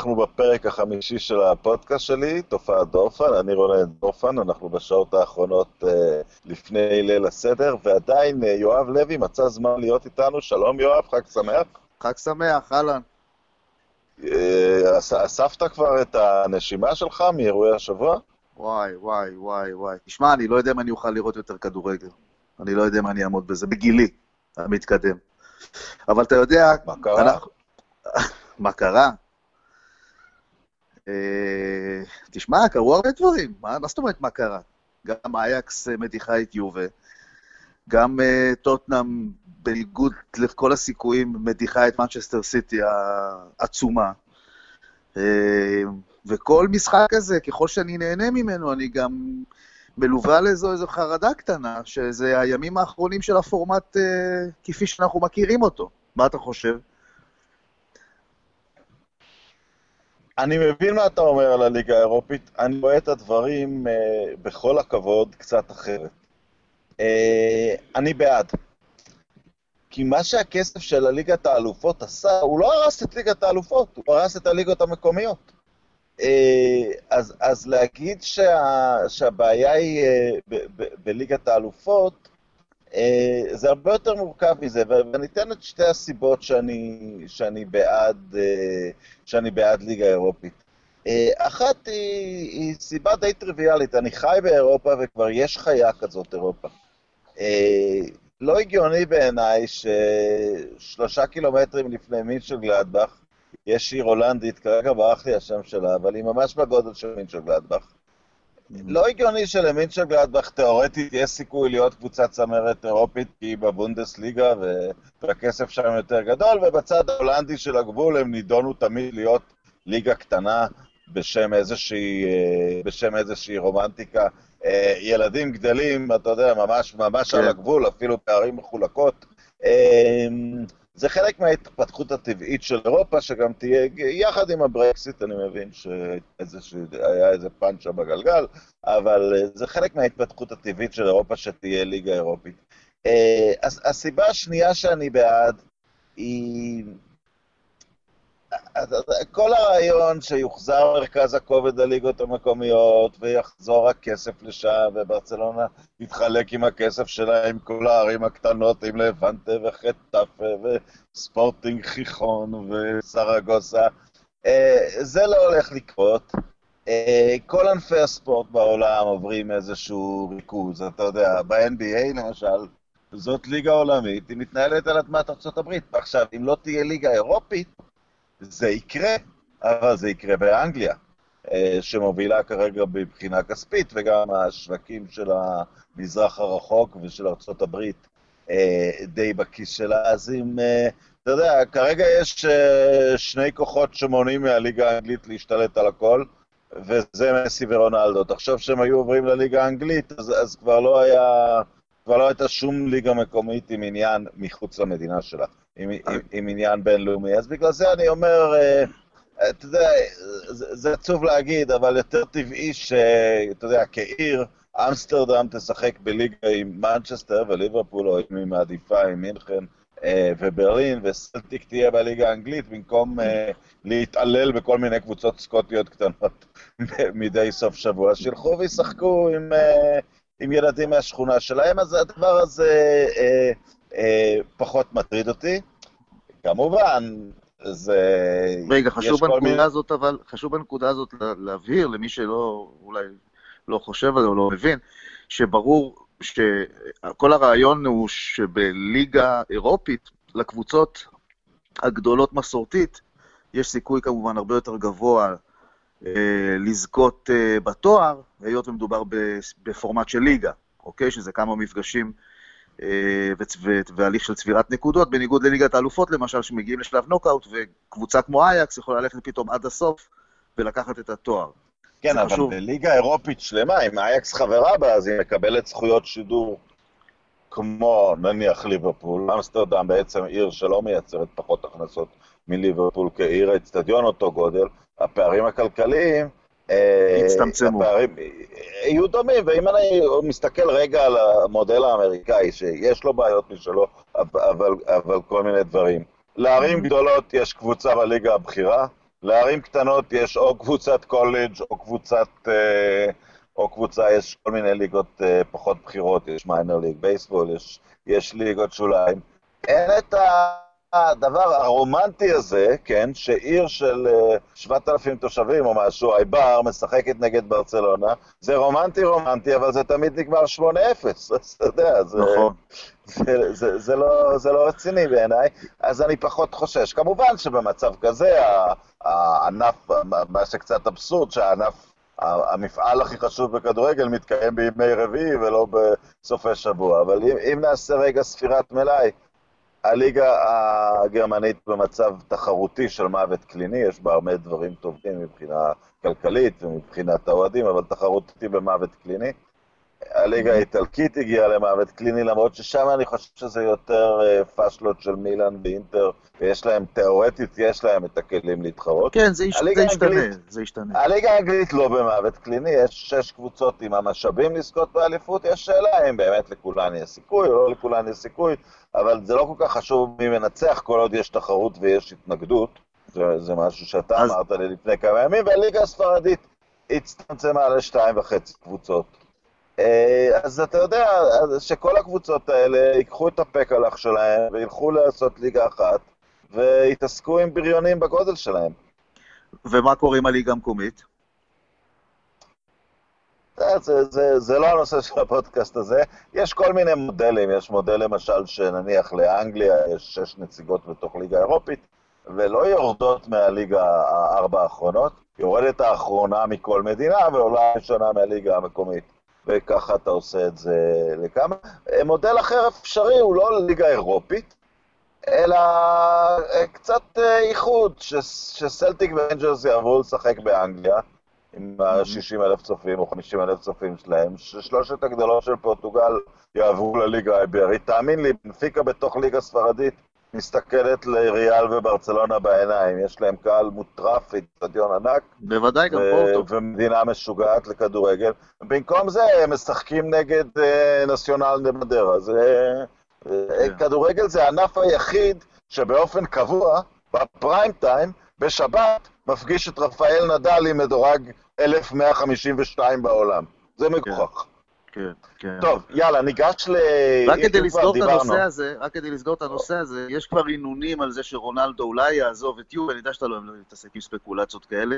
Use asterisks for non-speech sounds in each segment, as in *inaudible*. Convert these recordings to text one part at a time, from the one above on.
אנחנו בפרק החמישי של הפודקאסט שלי, תופעת דורפן, אני רונן דורפן, אנחנו בשעות האחרונות uh, לפני ליל הסדר, ועדיין uh, יואב לוי מצא זמן להיות איתנו, שלום יואב, חג שמח. חג שמח, אהלן. Uh, אספת כבר את הנשימה שלך מאירועי השבוע? וואי, וואי, וואי, וואי. תשמע, אני לא יודע אם אני אוכל לראות יותר כדורגל. אני לא יודע אם אני אעמוד בזה, בגילי המתקדם. אבל אתה יודע... מה קרה? אנחנו... *laughs* מה קרה? אה, תשמע, קרו הרבה דברים, מה, מה זאת אומרת מה קרה? גם אייקס אה, מדיחה את יובה, גם uh, טוטנאם, בניגוד לכל הסיכויים, מדיחה את מנצ'סטר סיטי העצומה. Uh, וכל משחק כזה, ככל שאני נהנה ממנו, אני גם מלווה לאיזו איזו חרדה קטנה, שזה הימים האחרונים של הפורמט uh, כפי שאנחנו מכירים אותו. מה אתה חושב? אני מבין מה אתה אומר על הליגה האירופית, אני רואה את הדברים uh, בכל הכבוד קצת אחרת. Uh, אני בעד. כי מה שהכסף של הליגת האלופות עשה, הוא לא הרס את ליגת האלופות, הוא הרס את הליגות המקומיות. Uh, אז, אז להגיד שה, שהבעיה היא uh, בליגת האלופות, אה, זה הרבה יותר מורכב מזה, ואני אתן את שתי הסיבות שאני, שאני, בעד, אה, שאני בעד ליגה אירופית. אה, אחת היא, היא סיבה די טריוויאלית, אני חי באירופה וכבר יש חיה כזאת אירופה. לא הגיוני בעיניי ששלושה קילומטרים לפני מינצ'ל גלדבך יש עיר הולנדית, כרגע ברח לי השם שלה, אבל היא ממש בגודל של מינצ'ל גלדבך. לא הגיוני שלמינצ'ה גלדבך תאורטית יש סיכוי להיות קבוצת צמרת אירופית כי היא בבונדסליגה והכסף שם יותר גדול, ובצד ההולנדי של הגבול הם נידונו תמיד להיות ליגה קטנה בשם איזושהי, אה, בשם איזושהי רומנטיקה. אה, ילדים גדלים, אתה יודע, ממש, ממש כן. על הגבול, אפילו פערים מחולקות. זה חלק מההתפתחות הטבעית של אירופה, שגם תהיה, יחד עם הברקסיט, אני מבין שהיה איזה פאנצ'ה בגלגל, אבל אה, זה חלק מההתפתחות הטבעית של אירופה שתהיה ליגה אירופית. אה, הסיבה השנייה שאני בעד היא כל הרעיון שיוחזר מרכז הכובד לליגות המקומיות ויחזור הכסף לשם, וברצלונה יתחלק עם הכסף שלה עם כל הערים הקטנות, עם לבנטה וחטאפה וספורטינג חיכון וסרגוסה, אה, זה לא הולך לקרות. אה, כל ענפי הספורט בעולם עוברים איזשהו ריכוז, אתה יודע, ב-NBA למשל, זאת ליגה עולמית, היא מתנהלת על אדמת ארה"ב. עכשיו, אם לא תהיה ליגה אירופית, זה יקרה, אבל זה יקרה באנגליה, אה, שמובילה כרגע מבחינה כספית, וגם השווקים של המזרח הרחוק ושל ארצות הברית אה, די בכיס שלה. אז אם, אה, אתה יודע, כרגע יש שני כוחות שמונעים מהליגה האנגלית להשתלט על הכל, וזה מסי ורונלדו. תחשוב שהם היו עוברים לליגה האנגלית, אז, אז כבר לא היה... כבר לא הייתה שום ליגה מקומית עם עניין מחוץ למדינה שלה. עם, עם, עם עניין בינלאומי. אז בגלל זה אני אומר, אה, אתה יודע, זה, זה עצוב להגיד, אבל יותר טבעי שאתה יודע, כעיר, אמסטרדם תשחק בליגה עם מנצ'סטר וליברפול, או אם היא מעדיפה עם מינכן אה, וברלין, וסלטיק תהיה בליגה האנגלית, במקום אה, להתעלל בכל מיני קבוצות סקוטיות קטנות *laughs* מדי סוף שבוע. שילכו וישחקו עם, עם ילדים מהשכונה שלהם, אז הדבר הזה... אה, פחות מטריד אותי. כמובן, זה... רגע, חשוב בנקודה מיני... הזאת, אבל חשוב בנקודה הזאת להבהיר למי שלא, אולי לא חושב על זה או לא מבין, שברור שכל הרעיון הוא שבליגה אירופית, לקבוצות הגדולות מסורתית, יש סיכוי כמובן הרבה יותר גבוה אה, לזכות אה, בתואר, היות ומדובר בפורמט של ליגה, אוקיי? שזה כמה מפגשים והליך של צבירת נקודות, בניגוד לליגת האלופות למשל, שמגיעים לשלב נוקאוט, וקבוצה כמו אייקס יכולה ללכת פתאום עד הסוף ולקחת את התואר. כן, אבל חשוב. בליגה אירופית שלמה, אם אייקס חברה בה, אז היא מקבלת זכויות שידור כמו נניח ליברפול. אמסטרדם בעצם עיר שלא מייצרת פחות הכנסות מליברפול כעיר, האצטדיון אותו גודל, הפערים הכלכליים... אה, הצטמצמו. הפערים יהיו דומים, ואם אני מסתכל רגע על המודל האמריקאי, שיש לו בעיות משלו, אבל, אבל כל מיני דברים. לערים גדולות יש קבוצה בליגה הבכירה, לערים קטנות יש או קבוצת קולג' או קבוצת... אה, או קבוצה, יש כל מיני ליגות אה, פחות בכירות, יש Minor League Baseball, יש, יש ליגות שוליים. אין את הדבר הרומנטי הזה, כן, שעיר של אה, 7,000 תושבים או משהו, אייבר, משחקת נגד ברצלונה, זה רומנטי רומנטי, אבל זה תמיד נגמר 8-0, *laughs* אז אתה יודע, זה, נכון. זה, זה, זה, לא, זה לא רציני בעיניי, אז אני פחות חושש. כמובן שבמצב כזה, הענף, מה שקצת אבסורד, שהענף, המפעל הכי חשוב בכדורגל מתקיים בימי רביעי ולא בסופי שבוע. אבל אם, אם נעשה רגע ספירת מלאי, הליגה הגרמנית במצב תחרותי של מוות קליני, יש בה הרבה דברים טובים מבחינה כלכלית ומבחינת האוהדים, אבל תחרותי במוות קליני. הליגה האיטלקית הגיעה למוות קליני, למרות ששם אני חושב שזה יותר אה, פאשלות של מילאן ואינטר, ויש להם, תאורטית, יש להם את הכלים להתחרות. כן, זה, יש, זה ישתנה, זה ישתנה. הליגה האנגלית לא במוות קליני, יש שש קבוצות עם המשאבים לזכות באליפות, יש שאלה אם באמת לכולן יש סיכוי או לא לכולן יש סיכוי, אבל זה לא כל כך חשוב מי מנצח כל עוד יש תחרות ויש התנגדות. זה, זה משהו שאתה אז- אמרת לי לפני כמה ימים, והליגה הספרדית הצטמצמה לשתיים וחצי קבוצות. אה, אז אתה יודע שכל הקבוצות האלה ייקחו את הפקלח שלהם וילכו לעשות ליגה אחת ויתעסקו עם בריונים בגודל שלהם. ומה קורה עם הליגה המקומית? זה, זה, זה, זה לא הנושא של הפודקאסט הזה. יש כל מיני מודלים, יש מודל למשל שנניח לאנגליה יש שש נציגות בתוך ליגה אירופית, ולא יורדות מהליגה הארבע האחרונות, יורדת האחרונה מכל מדינה ועולה ראשונה מהליגה המקומית. וככה אתה עושה את זה לכמה. מודל אחר אפשרי הוא לא ליגה אירופית, אלא אה, קצת אה, איחוד, ש- שסלטיק וריינג'רס יעברו לשחק באנגליה, עם ה-60 אלף צופים או 50 אלף צופים שלהם, ששלושת הגדולות של פורטוגל יעברו לליגה האיברית. תאמין לי, בנפיקה בתוך ליגה ספרדית מסתכלת לריאל וברצלונה בעיניים. יש להם קהל מוטרף, איצטדיון ענק, בוודאי, גם פורטו. משוגעת לכדורגל. במקום זה הם משחקים נגד אה, נציונל דה מדרה. זה, אה, כן. כדורגל זה הענף היחיד שבאופן קבוע, בפריים טיים, בשבת, מפגיש את רפאל נדל עם מדורג 1152 בעולם. זה מגוחך. כן, כן. טוב, יאללה, ניגש ל... רק כדי לסגור את. הנושא הזה, רק כדי לסגור את הנושא הזה, יש כבר עינונים על זה שרונלדו אולי יעזוב את יובה, אני יודע שאתה לא אוהב להתעסק עם ספקולציות כאלה.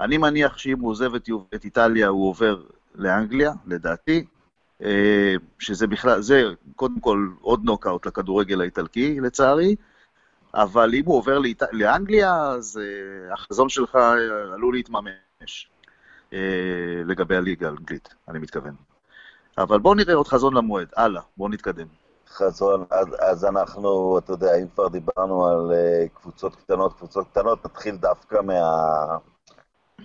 אני מניח שאם הוא עוזב את, יובה, את איטליה, הוא עובר לאנגליה, לדעתי, אה, שזה בכלל, זה קודם כל עוד נוקאוט לכדורגל האיטלקי, לצערי, אבל אם הוא עובר לאיט... לאנגליה, אז אה, החזון שלך אה, עלול להתממש לגבי הליגה האנגלית, אני מתכוון. אבל בואו נראה עוד חזון למועד, הלאה, בואו נתקדם. חזון, אז, אז אנחנו, אתה יודע, אם כבר דיברנו על uh, קבוצות קטנות, קבוצות קטנות, נתחיל דווקא מה...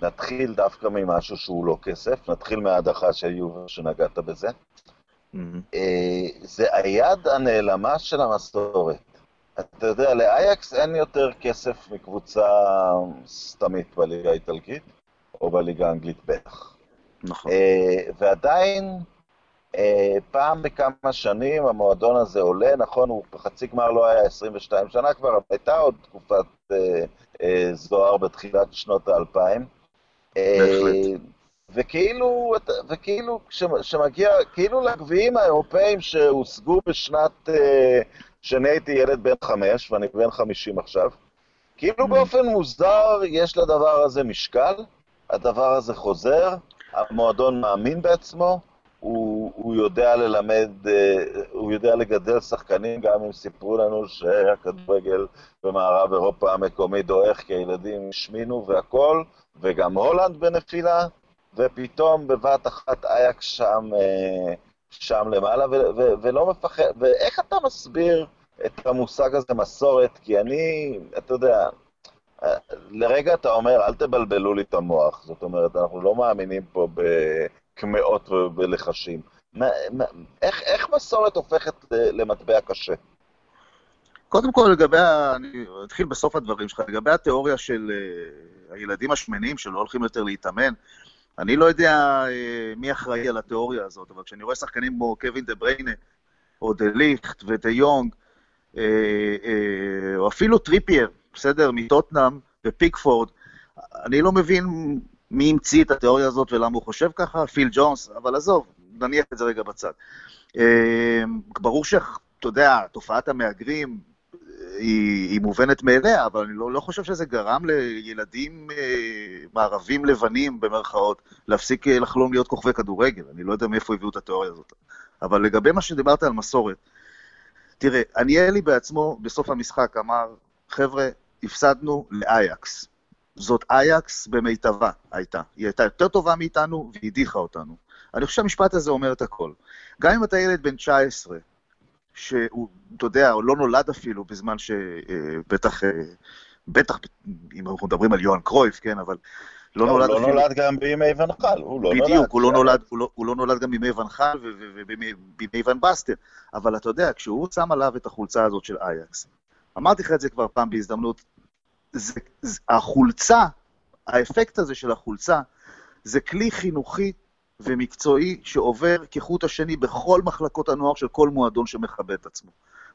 נתחיל דווקא ממשהו שהוא לא כסף, נתחיל מההדחה של יובל שנגעת בזה. Uh, זה היד הנעלמה של המסורת. אתה יודע, לאייקס אין יותר כסף מקבוצה סתמית בליגה האיטלקית, או בליגה האנגלית בטח. נכון. אה, ועדיין, פעם בכמה שנים המועדון הזה עולה, נכון, הוא בחצי גמר לא היה 22 שנה כבר, אבל הייתה עוד תקופת אה, אה, זוהר בתחילת שנות האלפיים. אה, בהחלט. וכאילו, אתה- וכאילו, כשמגיע, כאילו לגביעים האירופאים שהושגו בשנת, אה, כשאני הייתי ילד בן חמש, ואני בן חמישים עכשיו, כאילו Mm. באופן מוזר יש לדבר הזה משקל, הדבר הזה חוזר, המועדון מאמין בעצמו, הוא, הוא יודע ללמד, אה, הוא יודע לגדל שחקנים, גם אם סיפרו לנו שהכדורגל במערב אירופה המקומי דועך כי הילדים השמינו והכל, וגם הולנד בנפילה, ופתאום בבת אחת אייקס שם, אה, שם למעלה, ו- ו- ולא מפחד, ואיך אתה מסביר את המושג הזה מסורת? כי אני, אתה יודע, לרגע אתה אומר, אל תבלבלו לי את המוח. זאת אומרת, אנחנו לא מאמינים פה בקמעות ובלחשים. איך, איך מסורת הופכת למטבע קשה? קודם כל, לגבי, ה... אני אתחיל בסוף הדברים שלך, לגבי התיאוריה של uh, הילדים השמנים שלא הולכים יותר להתאמן, אני לא יודע אה, מי אחראי על התיאוריה הזאת, אבל כשאני רואה שחקנים כמו קווין דה בריינה, או דה ליכט ודה יונג, אה, או אפילו טריפייר, בסדר, מטוטנהאם ופיקפורד, אני לא מבין מי המציא את התיאוריה הזאת ולמה הוא חושב ככה, פיל ג'ונס, אבל עזוב, נניח את זה רגע בצד. אה, ברור שאתה יודע, תופעת המהגרים, היא, היא מובנת מאליה, אבל אני לא, לא חושב שזה גרם לילדים אה, מערבים לבנים, במרכאות, להפסיק אה, לחלום להיות כוכבי כדורגל. אני לא יודע מאיפה הביאו את התיאוריה הזאת. אבל לגבי מה שדיברת על מסורת, תראה, עניאלי בעצמו בסוף המשחק אמר, חבר'ה, הפסדנו לאייקס. זאת אייקס במיטבה הייתה. היא הייתה יותר טובה מאיתנו והיא הדיחה אותנו. אני חושב שהמשפט הזה אומר את הכל. גם אם אתה ילד בן 19, שהוא, אתה יודע, הוא לא נולד אפילו בזמן שבטח, אה, בטח, אם אנחנו מדברים על יוהאן קרויף, כן, אבל לא, לא נולד אפילו... הוא לא נולד גם בימי ואן חאל, הוא לא בדיוק, נולד. בדיוק, הוא, לא נולד, הוא, לא, הוא לא נולד גם בימי ואן חאל ובימי ואן באסטן, אבל אתה יודע, כשהוא שם עליו את החולצה הזאת של אייקס, אמרתי לך את זה כבר פעם בהזדמנות, זה, זה, החולצה, האפקט הזה של החולצה, זה כלי חינוכי ומקצועי שעובר כחוט השני בכל מחלקות הנוער של כל מועדון שמכבד את עצמו.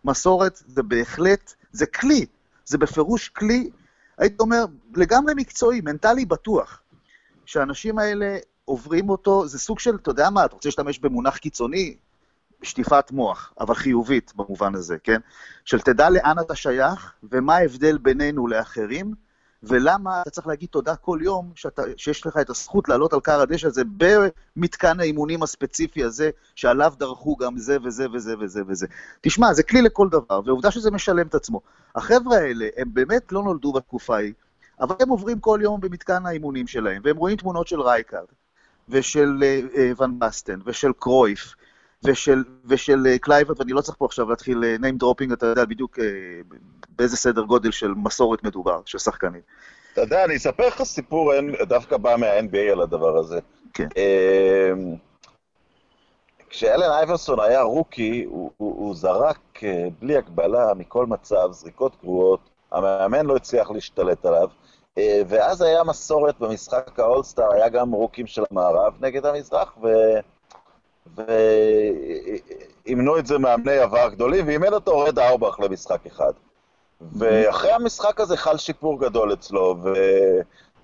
מסורת זה בהחלט, זה כלי, זה בפירוש כלי, הייתי אומר, לגמרי מקצועי, מנטלי בטוח. שהאנשים האלה עוברים אותו, זה סוג של, אתה יודע מה, אתה רוצה להשתמש במונח קיצוני? שטיפת מוח, אבל חיובית במובן הזה, כן? של תדע לאן אתה שייך ומה ההבדל בינינו לאחרים, ולמה אתה צריך להגיד תודה כל יום שאתה, שיש לך את הזכות לעלות על קר הדשא הזה במתקן האימונים הספציפי הזה, שעליו דרכו גם זה וזה וזה וזה וזה. תשמע, זה כלי לכל דבר, ועובדה שזה משלם את עצמו. החבר'ה האלה, הם באמת לא נולדו בתקופה ההיא, אבל הם עוברים כל יום במתקן האימונים שלהם, והם רואים תמונות של רייקארד, ושל אה, ואן באסטן, ושל קרויף, ושל, ושל אה, קלויברט, ואני לא צריך פה עכשיו להתחיל אה, name dropping, אתה יודע בדיוק אה, באיזה סדר גודל של מסורת מדובר, של שחקנים. אתה יודע, אני אספר לך סיפור דווקא בא מה-NBA על הדבר הזה. כן. אמ, כשאלן אייברסון היה רוקי, הוא, הוא, הוא זרק בלי הגבלה מכל מצב, זריקות גרועות, המאמן לא הצליח להשתלט עליו, ואז היה מסורת במשחק האולסטאר, היה גם רוקים של המערב נגד המזרח, ו... ואימנו את זה מאמני עבר גדולים, ואימן אותו רד אורבך למשחק אחד. ואחרי המשחק הזה חל שיפור גדול אצלו, ו...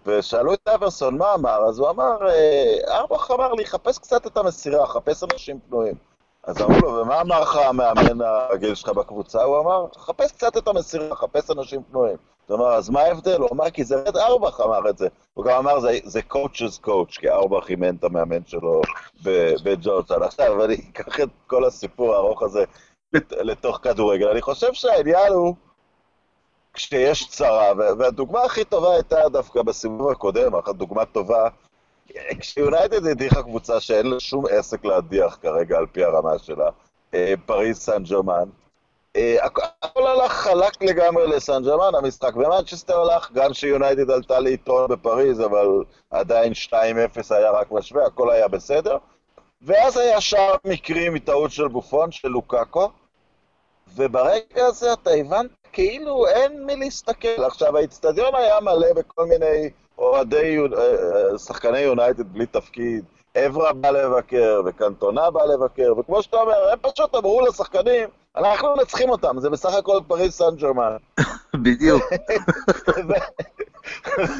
ושאלו את אברסון מה אמר, אז הוא אמר, אה, ארבך אמר לי, חפש קצת את המסירה, חפש אנשים פנויים. אז אמרו לו, ומה אמר לך המאמן הגיל שלך בקבוצה? הוא אמר, חפש קצת את המסירה, חפש אנשים פנויים. אומרת, אז מה ההבדל? הוא אמר, כי זה רד ארבך אמר את זה. הוא גם אמר, זה, זה coach's coach, כי ארבך אימן את המאמן שלו בג'ורטון. עכשיו, אני אקח את כל הסיפור הארוך הזה לתוך כדורגל. אני חושב שהעניין הוא... כשיש צרה, והדוגמה הכי טובה הייתה דווקא בסיבוב הקודם, דוגמה טובה, כשיונייטד הדיחה קבוצה שאין לה שום עסק להדיח כרגע על פי הרמה שלה, אה, פריז סן ג'רמן, הכל הלך חלק לגמרי לסן ג'רמן, המשחק במנצ'סטר הלך, גם שיונייטד עלתה ליתרון בפריז, אבל עדיין 2-0 היה רק משווה, הכל היה בסדר. ואז היה שער מקרי מטעות של בופון, של לוקאקו, וברגע הזה אתה הבנת כאילו אין מי להסתכל. עכשיו, האיצטדיון היה מלא בכל מיני אוהדי, אה, שחקני יונייטד בלי תפקיד. אברה בא לבקר, וקנטונה בא לבקר, וכמו שאתה אומר, הם פשוט אמרו לשחקנים, אנחנו מנצחים אותם, זה בסך הכל פריס סן ג'רמן. בדיוק. *laughs*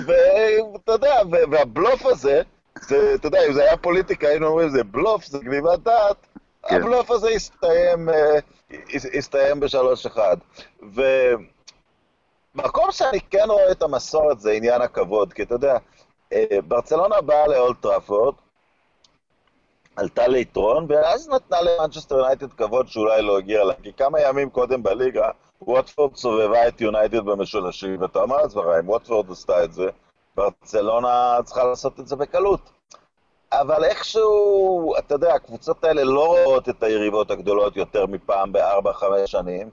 ואתה יודע, והבלוף הזה, זה, אתה יודע, אם זה היה פוליטיקה, היינו אומרים, זה בלוף, זה גניבת דעת, כן. הבלוף הזה הסתיים, אה, הסתיים בשלוש אחד. ומקום שאני כן רואה את המסורת זה עניין הכבוד, כי אתה יודע, אה, ברצלונה באה לאולד טראפורד, עלתה ליתרון, ואז נתנה למנצ'סטר יונייטד כבוד שאולי לא הגיע לה, כי כמה ימים קודם בליגה, ווטפורד סובבה את יונייטד במשולשים, ואתה אומר לעצמך, אם ווטפורד עשתה את זה, ברצלונה צריכה לעשות את זה בקלות. אבל איכשהו, אתה יודע, הקבוצות האלה לא רואות את היריבות הגדולות יותר מפעם בארבע, חמש שנים,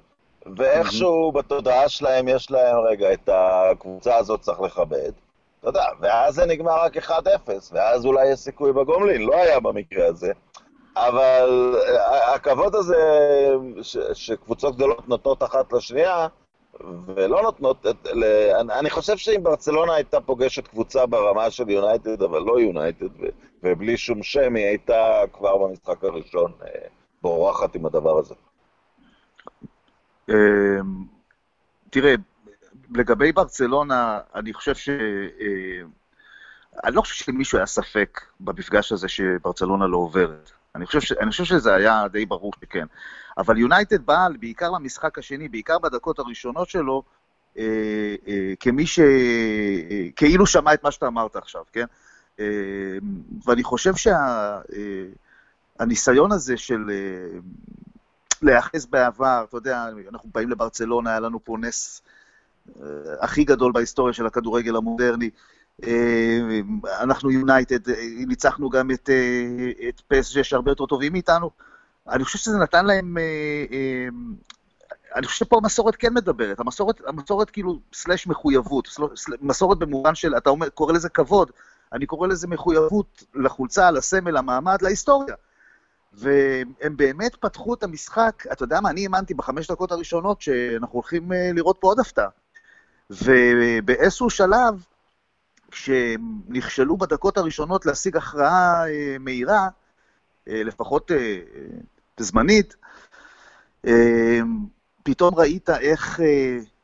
ואיכשהו בתודעה שלהם יש להם, רגע, את הקבוצה הזאת צריך לכבד. אתה יודע, ואז זה נגמר רק 1-0, ואז אולי יש סיכוי בגומלין, לא היה במקרה הזה. אבל הכבוד הזה ש, שקבוצות גדולות נותנות אחת לשנייה, ולא נותנות, את, ל, אני חושב שאם ברצלונה הייתה פוגשת קבוצה ברמה של יונייטד, אבל לא יונייטד, ובלי שום שם, היא הייתה כבר במשחק הראשון אה, בורחת עם הדבר הזה. אמ, תראה, לגבי ברצלונה, אני חושב ש... אה, אני לא חושב שלמישהו היה ספק במפגש הזה שברצלונה לא עוברת. אני חושב, ש... אני חושב שזה היה די ברור שכן. אבל יונייטד בא בעיקר למשחק השני, בעיקר בדקות הראשונות שלו, אה, אה, כמי ש... כאילו שמע את מה שאתה אמרת עכשיו, כן? ואני חושב שהניסיון שה... הזה של להיאחז בעבר, אתה יודע, אנחנו באים לברצלונה, היה לנו פה נס אה, הכי גדול בהיסטוריה של הכדורגל המודרני. אה, אנחנו יונייטד, אה, ניצחנו גם את, את פסג'ה שהרבה יותר טובים מאיתנו. אני חושב שזה נתן להם... אני חושב שפה המסורת כן מדברת, המסורת, המסורת כאילו סלאש מחויבות, סל, מסורת במובן של, אתה אומר, קורא לזה כבוד, אני קורא לזה מחויבות לחולצה, לסמל, למעמד, להיסטוריה. והם באמת פתחו את המשחק, אתה יודע מה, אני האמנתי בחמש דקות הראשונות שאנחנו הולכים לראות פה עוד הפתעה. ובאיזשהו שלב, כשהם נכשלו בדקות הראשונות להשיג הכרעה אה, מהירה, אה, לפחות אה, זמנית, פתאום ראית איך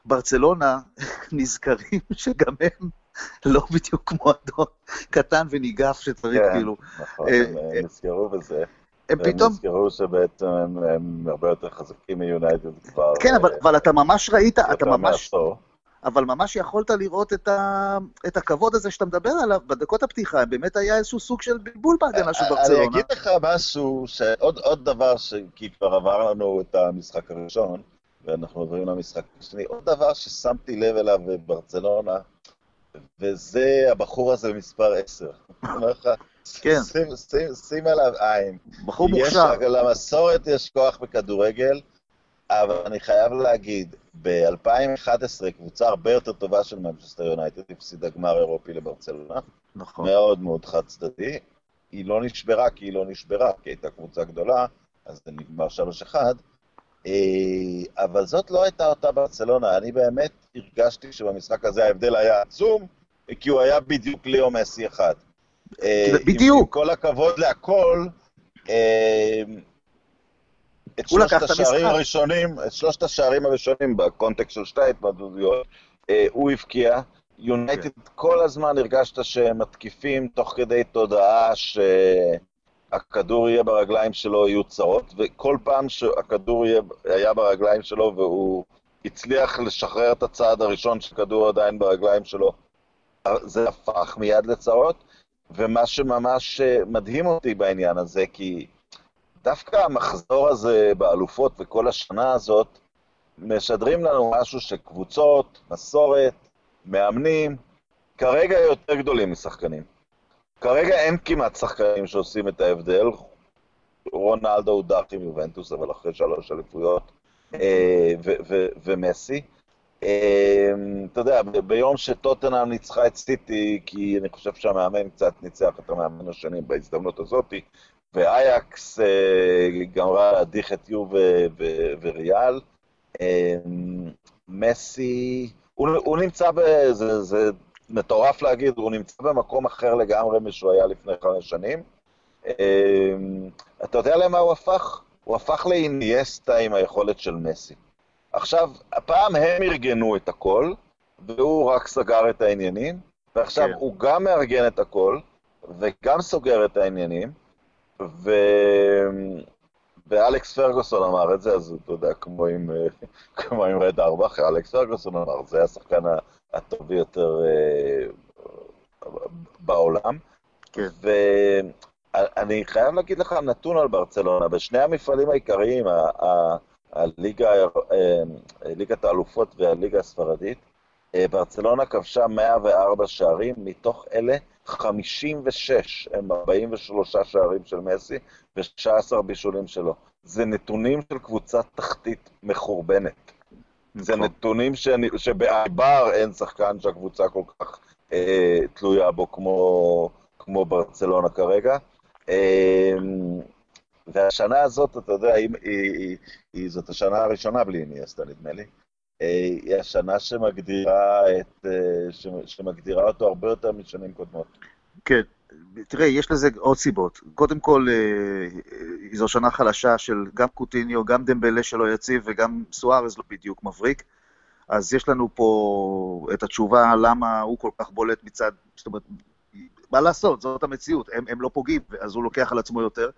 ברצלונה *laughs* נזכרים שגם הם *laughs* לא בדיוק מועדון קטן וניגף שצריך כן, כאילו... כן, נכון, הם נזכרו בזה. הם פתאום... הם נזכרו שבעצם הם, הם הרבה יותר חזקים מיונייטד כבר... כן, אבל, אבל אתה ממש ראית, אתה ממש... מעשור. אבל ממש יכולת לראות את, ה... את הכבוד הזה שאתה מדבר עליו בדקות הפתיחה, באמת היה איזשהו סוג של בלבול בהגנה של ברצלונה. אני אגיד לך משהו, שעוד עוד דבר, כי כבר עבר לנו את המשחק הראשון, ואנחנו עוברים למשחק השני, עוד דבר ששמתי לב אליו בברצלונה, וזה הבחור הזה במספר 10. אני *laughs* אומר לך, כן. שים, שים, שים עליו עין. בחור מוכשר. למסורת יש כוח בכדורגל, אבל אני חייב להגיד, ב-2011 קבוצה הרבה יותר טובה של מנצ'סטר יונייטד הפסידה גמר אירופי לברצלונה. נכון. מאוד מאוד חד צדדי. היא לא נשברה כי היא לא נשברה, כי הייתה קבוצה גדולה, אז זה נגמר 3-1. אה, אבל זאת לא הייתה אותה ברצלונה. אני באמת הרגשתי שבמשחק הזה ההבדל היה עצום, כי הוא היה בדיוק ליאו מסי אחד. אה, בדיוק. עם כל הכבוד להכל, אה, את שלושת השערים הראשונים, את שלושת השערים הראשונים בקונטקסט של שתי ההתמודדויות, אה, הוא הבקיע. יונייטד כן. כל הזמן הרגשת שהם מתקיפים תוך כדי תודעה שהכדור יהיה ברגליים שלו יהיו צרות, וכל פעם שהכדור היה ברגליים שלו והוא הצליח לשחרר את הצעד הראשון שכדור עדיין ברגליים שלו, זה הפך מיד לצרות, ומה שממש אה, מדהים אותי בעניין הזה, כי דווקא המחזור הזה באלופות וכל השנה הזאת, משדרים לנו משהו שקבוצות, מסורת, מאמנים, כרגע יותר גדולים משחקנים. כרגע אין כמעט שחקנים שעושים את ההבדל. רונלדו הוא דארט עם יובנטוס, אבל אחרי שלוש אליפויות, אה, ומסי. אה, אתה יודע, ביום שטוטנאם ניצחה את סיטי, כי אני חושב שהמאמן קצת ניצח את המאמן השני בהזדמנות הזאת, ואייקס אה, גמרה להדיח את יו וריאל. אה, מסי, הוא, הוא נמצא, זה מטורף להגיד, הוא נמצא במקום אחר לגמרי משהוא היה לפני חמש שנים. אה, אתה יודע למה הוא הפך? הוא הפך לאינייסטה עם היכולת של מסי. עכשיו, הפעם הם ארגנו את הכל, והוא רק סגר את העניינים, ועכשיו כן. הוא גם מארגן את הכל, וגם סוגר את העניינים, ו... ואלכס פרגוסון אמר את זה, אז אתה יודע, כמו עם, *laughs* כמו עם רד ארבך, אלכס פרגוסון אמר, זה השחקן הטוב ביותר אה, בעולם. כן. ואני חייב להגיד לך נתון על ברצלונה, בשני המפעלים העיקריים, הליגה, אה, ליגת האלופות והליגה הספרדית, אה, ברצלונה כבשה 104 שערים, מתוך אלה 56 הם 43 שערים של מסי ו-19 בישולים שלו. זה נתונים של קבוצת תחתית מחורבנת. זה נכון. נתונים שאני, שבעבר אין שחקן שהקבוצה כל כך אה, תלויה בו כמו, כמו ברצלונה כרגע. אה, והשנה הזאת, אתה יודע, היא, היא, היא, היא, זאת השנה הראשונה בלי איניאסטה, נדמה לי. אה, היא השנה שמגדירה, את, אה, שמגדירה אותו הרבה יותר משנים קודמות. כן, תראה, יש לזה עוד סיבות. קודם כל, אה, זו שנה חלשה של גם קוטיניו, גם דמבלה שלא יציב וגם סוארז לא בדיוק מבריק. אז יש לנו פה את התשובה למה הוא כל כך בולט מצד, זאת אומרת, מה לעשות, זאת המציאות, הם, הם לא פוגעים, אז הוא לוקח על עצמו יותר.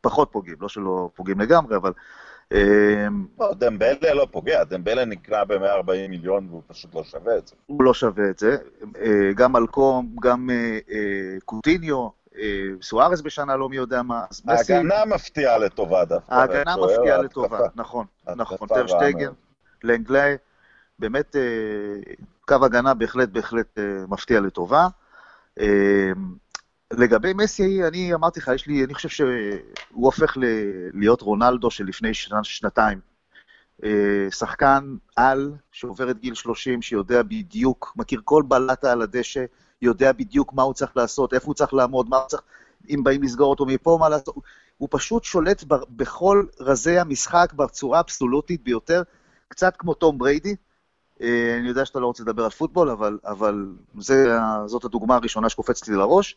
פחות פוגעים, לא שלא פוגעים לגמרי, אבל דמבלה לא פוגע, דמבלה נקרא ב-140 מיליון והוא פשוט לא שווה את זה. הוא לא שווה את זה. אה, גם אלקום, גם אה, אה, קוטיניו, סוארס בשנה לא מי יודע מה. ההגנה מפתיעה לטובה דווקא. ההגנה מפתיעה לטובה, נכון, נכון. טרשטייגן, לנגלי, באמת קו הגנה בהחלט בהחלט מפתיע לטובה. לגבי מסי, אני אמרתי לך, יש לי, אני חושב שהוא הופך ל, להיות רונלדו של לפני שנה, שנתיים. אה, שחקן על, שעובר את גיל 30, שיודע בדיוק, מכיר כל בלטה על הדשא, יודע בדיוק מה הוא צריך לעשות, איפה הוא צריך לעמוד, מה הוא צריך, אם באים לסגור אותו מפה, מה לעשות. הוא פשוט שולט ב, בכל רזי המשחק בצורה אבסולוטית ביותר, קצת כמו תום בריידי. אה, אני יודע שאתה לא רוצה לדבר על פוטבול, אבל, אבל זה, זאת הדוגמה הראשונה שקופצת לי לראש.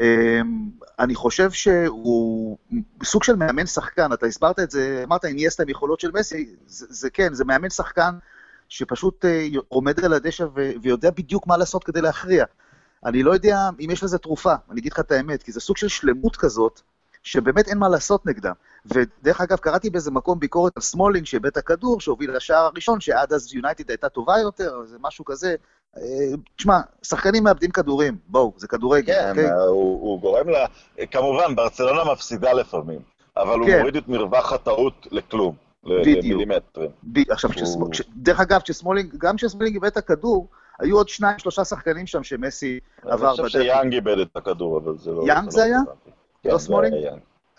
אמ, אני חושב שהוא סוג של מאמן שחקן, אתה הסברת את זה, אמרת איניאסטה עם יכולות של מסי, זה, זה כן, זה מאמן שחקן שפשוט אה, עומד על הדשא ויודע בדיוק מה לעשות כדי להכריע. אני לא יודע אם יש לזה תרופה, אני אגיד לך את האמת, כי זה סוג של שלמות כזאת, שבאמת אין מה לעשות נגדם. ודרך אגב, קראתי באיזה מקום ביקורת על סמולינג שאיבד את הכדור, שהוביל לשער הראשון, שעד אז יונייטד הייתה טובה יותר, זה משהו כזה. תשמע, שחקנים מאבדים כדורים, בואו, זה כדורגל, כן, אוקיי? הוא, הוא גורם ל... כמובן, ברצלונה מפסידה לפעמים, אבל הוא כן. מוריד את מרווח הטעות לכלום, למילימטרים. עכשיו, הוא... ש... דרך אגב, כשסמולינג, גם כשסמולינג איבד את הכדור, היו עוד שניים, שלושה שחקנים שם שמסי עבר בדרך. אני חושב שיאנג איבד את הכדור, אבל זה לא... יאנג זה לא היה? כן, לא סמולינג?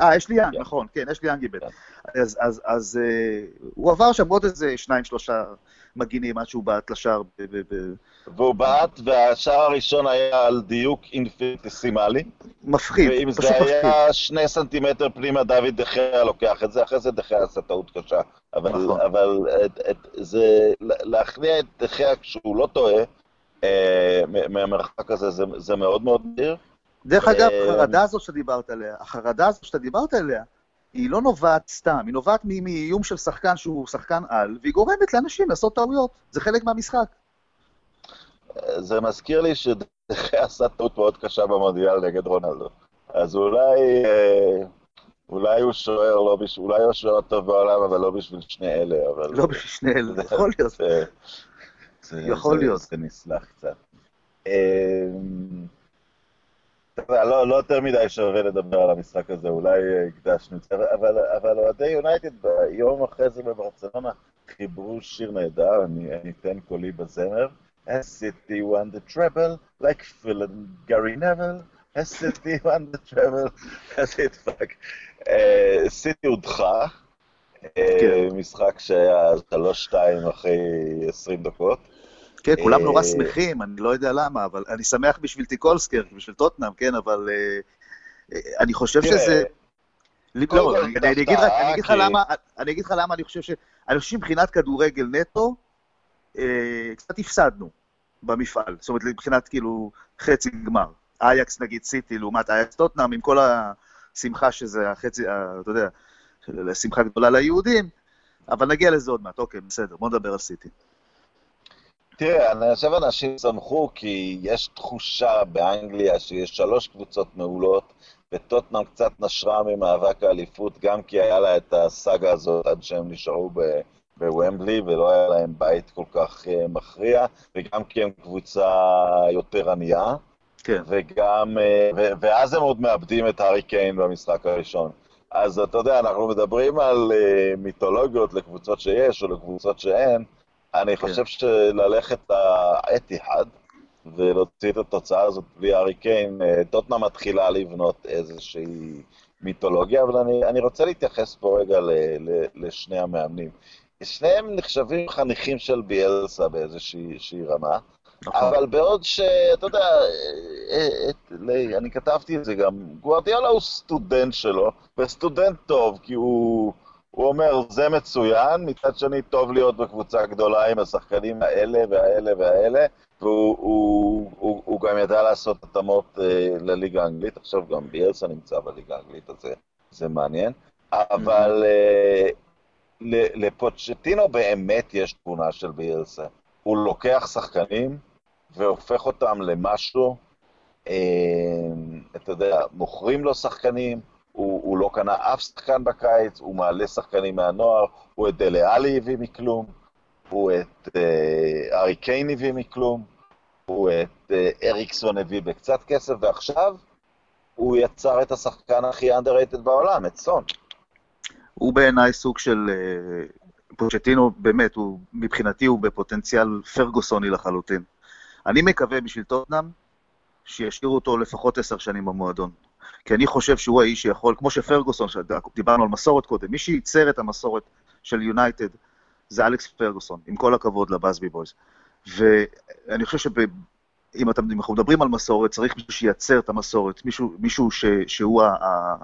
אה, אשלי יאנג, נכון, כן, אשלי יאנג איבד. אז, אז, אז אה, הוא עבר שם עוד איזה שניים, שלושה מגינים עד שהוא בעט לשער. והוא בעט, והשער הראשון היה על דיוק אינפיניטיסימלי. מפחיד, פשוט מפחיד. ואם זה היה שני סנטימטר פנימה, דוד דחיה לוקח את זה, אחרי זה דחיה עשה טעות קשה. אבל, נכון. אבל את, את, זה, להכניע את דחיה כשהוא לא טועה, אה, מהמרחק הזה, זה, זה מאוד מאוד מהיר. דרך אגב, אה, החרדה הזו שדיברת עליה, החרדה הזו שאתה דיברת עליה, היא לא נובעת סתם, היא נובעת מאיום של שחקן שהוא שחקן על, והיא גורמת לאנשים לעשות טעויות. זה חלק מהמשחק. זה מזכיר לי שדחי *laughs* עשה טעות מאוד קשה במונדיאל נגד רונלדו. אז אולי, אה, אולי הוא שוער, לא בש... אולי הוא שוער טוב בעולם, אבל לא בשביל שני אלה, אבל... לא בשביל שני אלה, יכול להיות. יכול להיות. זה נסלח קצת. לא, לא יותר מדי שווה לדבר על המשחק הזה, אולי הקדשנו את זה, אבל, אבל אוהדי יונייטד ביום אחרי זה בברצלונה חיברו שיר נהדר, אני, אני אתן קולי בזמר. City won the treble, like Phil and Gary Neville, Has City won the treble, *laughs* it fuck. סיטי הודחה, כן. משחק שהיה 3-2 אחרי 20 דקות. כן, כולם נורא אה, שמחים, אני לא יודע למה, אבל אני שמח בשביל טיקולסקר, בשביל טוטנאם, כן, אבל אה, אה, אני חושב שזה... לא, אני אגיד לך למה, אני אגיד לך למה אני חושב ש... אני חושב שמבחינת כדורגל נטו, קצת הפסדנו במפעל. זאת אומרת, מבחינת כאילו חצי גמר. אייקס נגיד סיטי לעומת אייקס טוטנאם, עם כל השמחה שזה החצי, אתה יודע, שמחה גדולה ליהודים, אבל נגיע לזה עוד מעט, אוקיי, בסדר, בוא נדבר על סיטי. תראה, אני חושב אנשים שמחו כי יש תחושה באנגליה שיש שלוש קבוצות מעולות, וטוטנאם קצת נשרה ממאבק האליפות, גם כי היה לה את הסאגה הזאת עד שהם נשארו בוומבלי, ולא היה להם בית כל כך uh, מכריע, וגם כי הם קבוצה יותר ענייה. כן. וגם, uh, ו- ואז הם עוד מאבדים את הארי קיין במשחק הראשון. אז אתה יודע, אנחנו מדברים על uh, מיתולוגיות לקבוצות שיש או לקבוצות שאין, אני כן. חושב שללכת לאתיהאד ולהוציא את התוצאה הזאת בלי ארי קיין, אה, טוטנה מתחילה לבנות איזושהי מיתולוגיה, אבל אני, אני רוצה להתייחס פה רגע ל, ל, לשני המאמנים. שניהם נחשבים חניכים של ביאלסה באיזושהי רמה. נכון. אבל בעוד שאתה יודע, אה, אה, אני כתבתי את זה גם, גוארדיאלה הוא סטודנט שלו, וסטודנט טוב, כי הוא, הוא אומר, זה מצוין, מצד שני טוב להיות בקבוצה גדולה עם השחקנים האלה והאלה והאלה, והוא הוא, הוא, הוא גם ידע לעשות התאמות אה, לליגה האנגלית, עכשיו גם ביאלסה נמצא בליגה האנגלית, אז זה, זה מעניין, אבל אה, לפוצ'טינו באמת יש תמונה של ביאלסה. הוא לוקח שחקנים, והופך אותם למשהו, אה, אתה יודע, מוכרים לו שחקנים, הוא, לא קנה אף שחקן בקיץ, הוא מעלה שחקנים מהנוער, הוא את דלה עלי הביא מכלום, הוא את אה, ארי קיין הביא מכלום, הוא את אה, אריקסון הביא בקצת כסף, ועכשיו הוא יצר את השחקן הכי underrated בעולם, את סון. הוא בעיניי סוג של... אה, פוצ'טינו, באמת, הוא, מבחינתי הוא בפוטנציאל פרגוסוני לחלוטין. אני מקווה בשביל טוטנאם שישאירו אותו לפחות עשר שנים במועדון. כי אני חושב שהוא האיש שיכול, כמו שפרגוסון, דיברנו על מסורת קודם, מי שייצר את המסורת של יונייטד זה אלכס פרגוסון, עם כל הכבוד לבאזבי בויז. ואני חושב שאם אנחנו מדברים על מסורת, צריך מישהו שייצר את המסורת, מישהו, מישהו ש, שהוא ה, ה,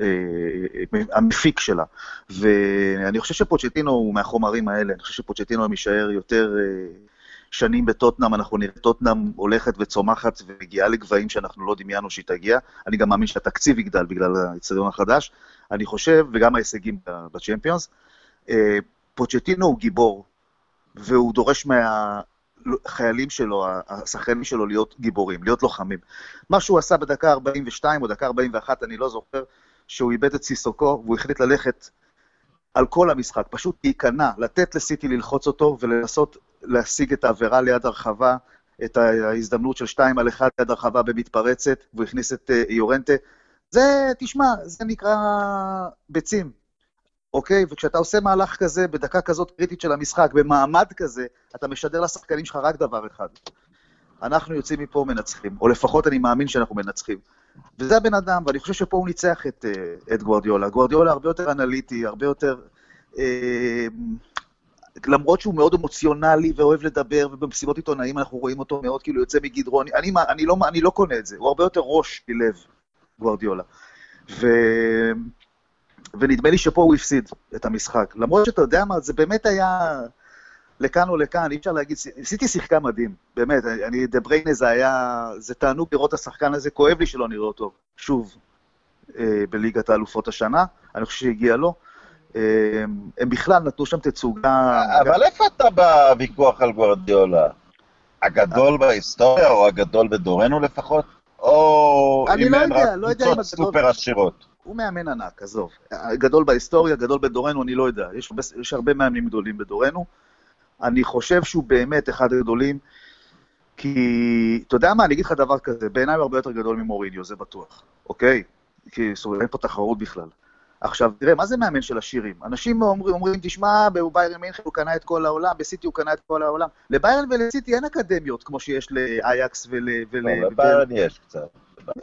אה, המפיק שלה. ואני חושב שפוצ'טינו הוא מהחומרים האלה, אני חושב שפוצ'טינו יישאר יותר... אה, שנים בטוטנאם, אנחנו נראה טוטנאם הולכת וצומחת ומגיעה לגבהים שאנחנו לא דמיינו שהיא תגיע. אני גם מאמין שהתקציב יגדל בגלל האצטדיון החדש. אני חושב, וגם ההישגים בצ'מפיונס, אה, פוצ'טינו הוא גיבור, והוא דורש מהחיילים שלו, השחקנים שלו, להיות גיבורים, להיות לוחמים. מה שהוא עשה בדקה 42 או דקה 41, אני לא זוכר, שהוא איבד את סיסוקו, והוא החליט ללכת על כל המשחק, פשוט להיכנע, לתת לסיטי ללחוץ אותו ולנסות להשיג את העבירה ליד הרחבה, את ההזדמנות של שתיים על אחד ליד הרחבה במתפרצת, והוא הכניס את אה, יורנטה. זה, תשמע, זה נקרא ביצים, אוקיי? וכשאתה עושה מהלך כזה, בדקה כזאת קריטית של המשחק, במעמד כזה, אתה משדר לשחקנים שלך רק דבר אחד. אנחנו יוצאים מפה מנצחים, או לפחות אני מאמין שאנחנו מנצחים. וזה הבן אדם, ואני חושב שפה הוא ניצח את, אה, את גוורדיולה. גוורדיולה הרבה יותר אנליטי, הרבה יותר... אה, למרות שהוא מאוד אמוציונלי ואוהב לדבר, ובמסיבות עיתונאים אנחנו רואים אותו מאוד כאילו יוצא מגדרו, אני, אני, אני, לא, אני לא קונה את זה, הוא הרבה יותר ראש מלב, גוורדיולה. ו... ונדמה לי שפה הוא הפסיד את המשחק. למרות שאתה יודע מה, זה באמת היה לכאן או לכאן, אי אפשר להגיד, סיטי שיחקה מדהים, באמת, אני, דה בריינה זה היה, זה תענוג לראות את השחקן הזה, כואב לי שלא נראה אותו שוב אה, בליגת האלופות השנה, אני חושב שהגיע לו. אה, הם בכלל נתנו שם תצוגה... אבל איפה אתה בוויכוח על גוורדיולה? הגדול בהיסטוריה, או הגדול בדורנו לפחות? או אם אין רק לא קבוצות סופר עשירות? הוא מאמן ענק, עזוב. גדול בהיסטוריה, גדול בדורנו, אני לא יודע. יש, יש הרבה מאמנים גדולים בדורנו. אני חושב שהוא באמת אחד הגדולים, כי, אתה יודע מה, אני אגיד לך דבר כזה, בעיניי הוא הרבה יותר גדול ממוריניו, זה בטוח, אוקיי? כי אין פה תחרות בכלל. עכשיו, תראה, מה זה מאמן של עשירים? אנשים אומרים, אומרים תשמע, בביירן מינכן הוא קנה את כל העולם, בסיטי הוא קנה את כל העולם. לביירן ולסיטי אין אקדמיות כמו שיש לאייקס ול... ול... לא, לביירן יש קצת.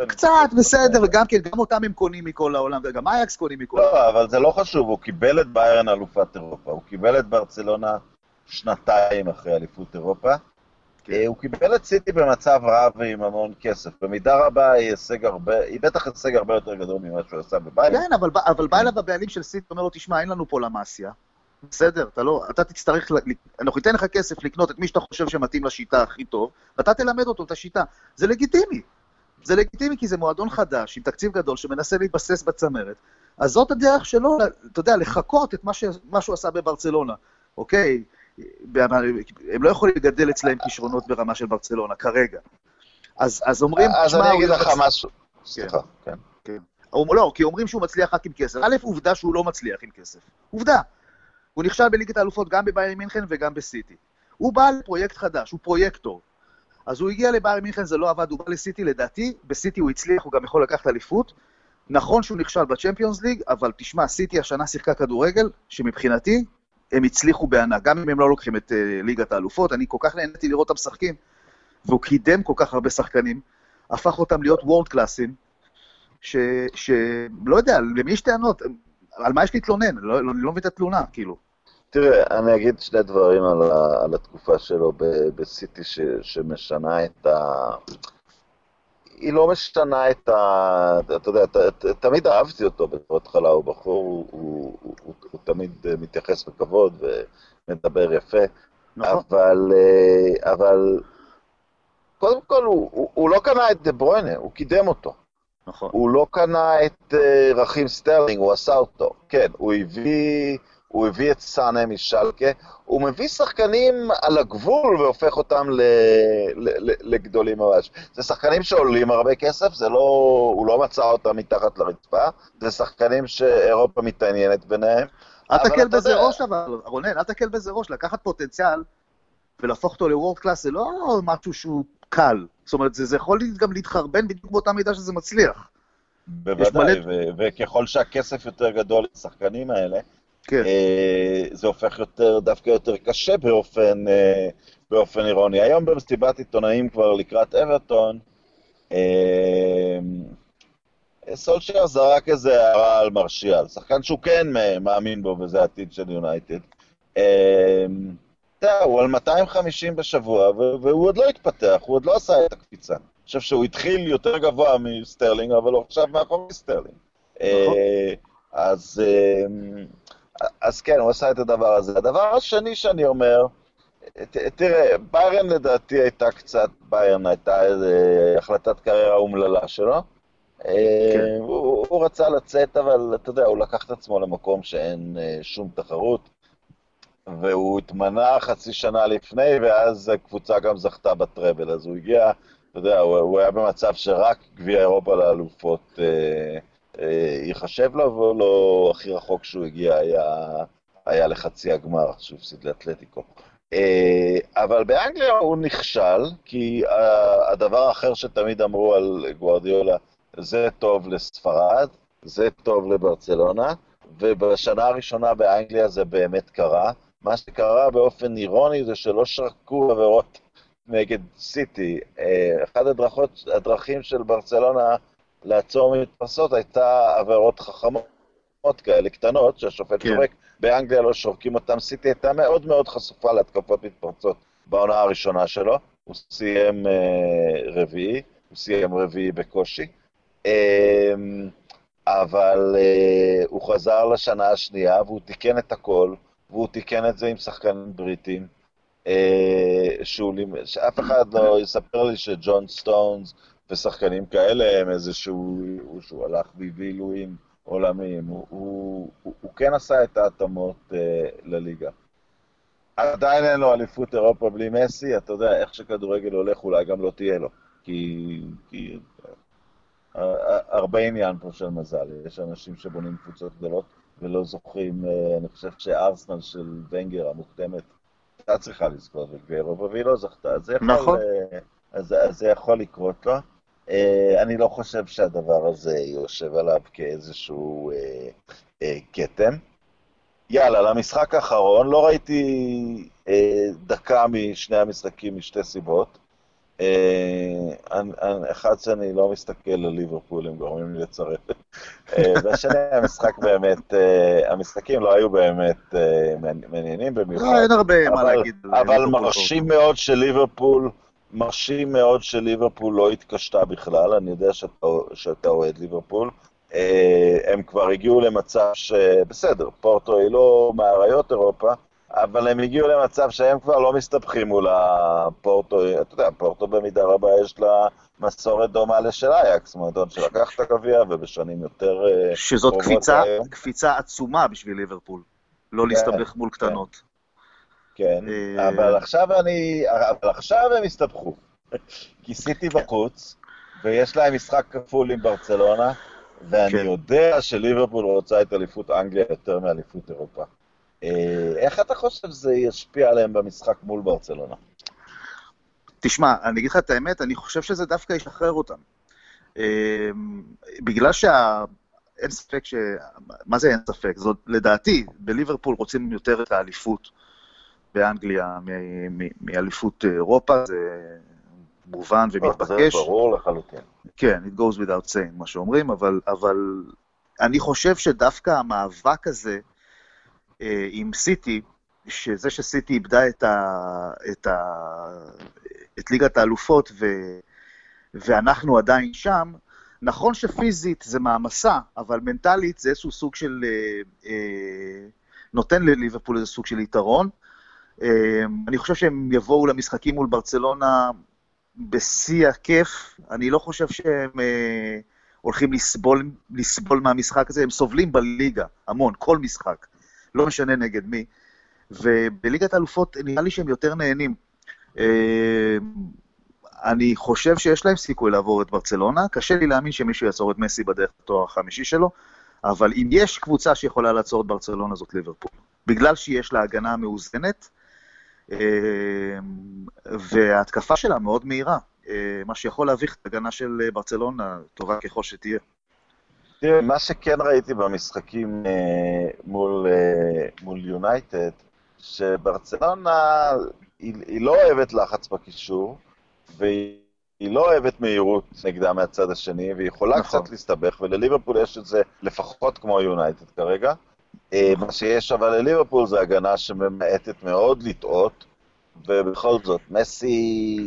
קצת, בסדר, וגם כן, גם אותם הם קונים מכל העולם, וגם אייקס קונים מכל העולם. לא, אבל זה לא חשוב, הוא קיבל את ביירן אלופת אירופה, הוא קיבל את ברצלונה שנתיים אחרי אליפות אירופה. כן. אה, הוא קיבל את סיטי במצב רע ועם המון כסף. במידה רבה היא הישג הרבה, היא בטח הישג הרבה יותר גדול ממה שהוא עשה בביירן. כן, אבל, אבל בא אליו הבעלים של סיטי ואומר לו, תשמע, אין לנו פה למאסיה. בסדר, אתה לא, אתה תצטרך, אנחנו ניתן לך כסף לקנות את מי שאתה חושב שמתאים לשיטה הכי טוב, ואתה תלמד אותו את השיטה. זה לגיטימי. זה לגיטימי כי זה מועדון חדש, עם תקציב גדול, שמנסה להתבסס בצמרת. אז זאת הדרך שלו, אתה יודע, לחקות את מה, ש, מה שהוא עשה בברצלונה, אוקיי? הם לא יכולים לגדל אצלהם כישרונות ברמה של ברצלונה, כרגע. אז, אז אומרים, אז אני אגיד לך משהו. סליחה, כן. כן. לא, כי אומרים שהוא מצליח רק עם כסף. א', עובדה שהוא לא מצליח עם כסף. עובדה. הוא נכשל בליגת האלופות גם בביירן מינכן וגם בסיטי. הוא בא לפרויקט חדש, הוא פרויקטור. אז הוא הגיע לביירן מינכן, זה לא עבד, הוא בא לסיטי, לדעתי, בסיטי הוא הצליח, הוא גם יכול לקחת אליפות. נכון שהוא נכשל בצ'מפיונס ליג, אבל תשמע, סיטי השנה שיחקה כדורגל, שמבחינתי, הם הצליחו בענק, גם אם הם לא לוקחים את uh, ליגת האלופות, אני כל כך נהניתי לראות אותם משחקים, והוא קידם כל כך הרבה שחקנים, הפך אותם להיות וורד קלאסים, שלא יודע, למי יש טענות? על מה יש להתלונן? לא, לא, אני לא מבין את התלונה, כאילו. תראה, אני אגיד שני דברים על, על התקופה שלו בסיטי שמשנה את ה... היא לא משנה את ה... אתה יודע, ת, ת, תמיד אהבתי אותו בתור התחלה, הוא בחור, הוא, הוא, הוא, הוא, הוא תמיד מתייחס בכבוד ומדבר יפה, נכון. אבל, אה, אבל קודם כל, הוא, הוא, הוא לא קנה את דה ברוינה, הוא קידם אותו. נכון. הוא לא קנה את uh, ראחים סטרלינג, הוא עשה אותו. כן, הוא הביא, הוא הביא את סאנה משאלקה, הוא מביא שחקנים על הגבול והופך אותם ל, ל, ל, לגדולים ממש. זה שחקנים שעולים הרבה כסף, זה לא, הוא לא מצא אותם מתחת לרצפה, זה שחקנים שאירופה מתעניינת ביניהם. אל תקל בזה יודע... ראש אבל, רונן, אל תקל בזה ראש, לקחת פוטנציאל ולהפוך אותו ל world class זה לא משהו שהוא קל. זאת אומרת, זה, זה יכול גם להתחרבן בדיוק באותה מידה שזה מצליח. בוודאי, מלא... וככל שהכסף יותר גדול לשחקנים האלה, כן. אה, זה הופך יותר, דווקא יותר קשה באופן, אה, באופן אירוני. היום במסיבת עיתונאים כבר לקראת אברטון, אה, סולשייר זרק איזה הערה על מרשיאל, שחקן שהוא כן מאמין בו וזה העתיד של יונייטד. אה, יודע, הוא על 250 בשבוע, והוא עוד לא התפתח, הוא עוד לא עשה את הקפיצה. אני חושב שהוא התחיל יותר גבוה מסטרלינג, אבל הוא עכשיו מאחורי סטרלינג. נכון. אז, אז כן, הוא עשה את הדבר הזה. הדבר השני שאני אומר, תראה, ביירן לדעתי הייתה קצת, ביירן הייתה איזו החלטת קריירה אומללה שלו. אה, כן. הוא, הוא רצה לצאת, אבל אתה יודע, הוא לקח את עצמו למקום שאין שום תחרות. והוא התמנה חצי שנה לפני, ואז הקבוצה גם זכתה בטראבל, אז הוא הגיע, אתה יודע, הוא, הוא היה במצב שרק גביע אירופה לאלופות אה, אה, ייחשב לו, ולא הכי רחוק שהוא הגיע היה, היה לחצי הגמר, שהוא הפסיד לאתלטיקו. אה, אבל באנגליה הוא נכשל, כי הדבר האחר שתמיד אמרו על גוארדיולה, זה טוב לספרד, זה טוב לברצלונה, ובשנה הראשונה באנגליה זה באמת קרה. מה שקרה באופן אירוני זה שלא שרקו עבירות נגד סיטי. אה, אחת הדרכות, הדרכים של ברצלונה לעצור מתפרסות הייתה עבירות חכמות כאלה, קטנות, שהשופט כן. שורק. באנגליה לא שורקים אותם. סיטי הייתה מאוד מאוד חשופה להתקפות מתפרצות בעונה הראשונה שלו. הוא סיים uh, רביעי, הוא סיים רביעי בקושי. Uh, אבל uh, הוא חזר לשנה השנייה והוא תיקן את הכל. והוא תיקן את זה עם שחקנים בריטים. אה, שהוא, שאף אחד לא יספר לי שג'ון סטונס ושחקנים כאלה הם איזשהו, שהוא הלך והביא עילויים עולמיים. הוא, הוא, הוא, הוא כן עשה את ההתאמות אה, לליגה. עדיין אין לו אליפות אירופה בלי מסי, אתה יודע, איך שכדורגל הולך אולי גם לא תהיה לו. כי, כי אה, הרבה עניין פה של מזל, יש אנשים שבונים קבוצות גדולות. ולא זוכרים, אה, אני חושב שארסנל של ונגר המוקדמת הייתה צריכה לזכות בגביע אירופה, והיא לא זכתה. אז זה יכול, נכון. אה, אז, אז זה יכול לקרות לו. אה, אני לא חושב שהדבר הזה יושב עליו כאיזשהו כתם. יאללה, למשחק האחרון, לא ראיתי דקה משני המשחקים משתי סיבות. אחד שאני לא מסתכל על ליברפול, הם גורמים לי לצרף. אה, והשני, *laughs* המשחק באמת, אה, המשחקים לא היו באמת אה, מעניינים במיוחד. לא, אין הרבה מה להגיד. אבל מרשים מאוד של ליברפול, מרשים מאוד של ליברפול לא התקשתה בכלל, אני יודע שאתה אוהד ליברפול. הם כבר הגיעו למצב שבסדר, פורטו היא לא מאריות אירופה, אבל הם הגיעו למצב שהם כבר לא מסתבכים מול הפורטו, אתה יודע, פורטו במידה רבה יש לה מסורת דומה לשל אייקס, מועדון שלקח את הגביע ובשנים יותר... אה, שזאת קפיצה, אה, קפיצה עצומה בשביל ליברפול, לא כן, להסתבך מול כן. קטנות. כן, אה, אבל עכשיו אני, אבל עכשיו הם הסתבכו, *laughs* כי סיטי בחוץ, ויש להם משחק כפול עם ברצלונה, ואני כן. יודע שליברפול רוצה את אליפות אנגליה יותר מאליפות אירופה. אה, איך אתה חושב שזה ישפיע עליהם במשחק מול ברצלונה? תשמע, אני אגיד לך את האמת, אני חושב שזה דווקא ישחרר אותם. אה, בגלל שה... אין ספק ש... מה זה אין ספק? זאת, לדעתי, בליברפול רוצים יותר את האליפות באנגליה מאליפות אירופה, זה מובן ומתבקש. זה ברור לחלוטין. כן, it goes without saying, מה שאומרים, אבל, אבל אני חושב שדווקא המאבק הזה, אה, עם סיטי, שזה שסיטי איבדה את, ה, את, ה, את ליגת האלופות ו, ואנחנו עדיין שם, נכון שפיזית זה מעמסה, אבל מנטלית זה איזשהו סוג של... אה, אה, נותן לליברפול איזה סוג של יתרון. אה, אני חושב שהם יבואו למשחקים מול ברצלונה בשיא הכיף. אני לא חושב שהם אה, הולכים לסבול, לסבול מהמשחק הזה, הם סובלים בליגה, המון, כל משחק. לא משנה נגד מי. ובליגת האלופות נראה לי שהם יותר נהנים. אה, אני חושב שיש להם סיכוי לעבור את ברצלונה, קשה לי להאמין שמישהו יעצור את מסי בדרך לתואר החמישי שלו, אבל אם יש קבוצה שיכולה לעצור את ברצלונה זאת ליברפול. בגלל שיש לה הגנה מאוזנת, וההתקפה שלה מאוד מהירה, אה, מה שיכול להביך את ההגנה של ברצלונה, טובה ככל שתהיה. תראה, מה שכן ראיתי במשחקים אה, מול יונייטד, שברצלונה היא, היא לא אוהבת לחץ בקישור, והיא לא אוהבת מהירות נגדה מהצד השני, והיא יכולה נכון. קצת להסתבך, ולליברפול יש את זה לפחות כמו יונייטד כרגע. אה, מה שיש אבל לליברפול זה הגנה שממעטת מאוד לטעות, ובכל זאת, מסי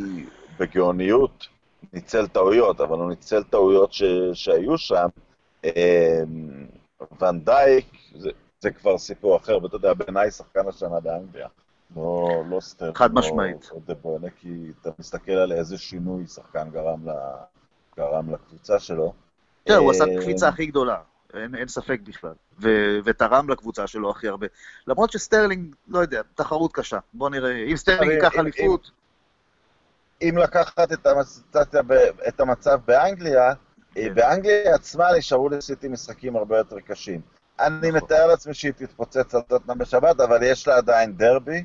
בגאוניות ניצל טעויות, אבל הוא ניצל טעויות ש... שהיו שם. אה, ואן דייק, זה, זה כבר סיפור אחר, ואתה יודע, בעיניי שחקן השנה באנגליה. לא, לא סטרלינג. חד משמעית. או דה בריינה, כי אתה מסתכל על איזה שינוי שחקן גרם, ל, גרם לקבוצה שלו. תראה, הוא עשה את הקפיצה הכי גדולה, אין, אין ספק בכלל. ו, ותרם לקבוצה שלו הכי הרבה. למרות שסטרלינג, לא יודע, תחרות קשה. בוא נראה, אם סטרלינג ייקח אליפות... אם לקחת את, המצב, את המצב באנגליה, כן. באנגליה עצמה נשארו לסיטי משחקים הרבה יותר קשים. אני נכון. מתאר לעצמי שהיא תתפוצץ על טוטנאם בשבת, אבל יש לה עדיין דרבי,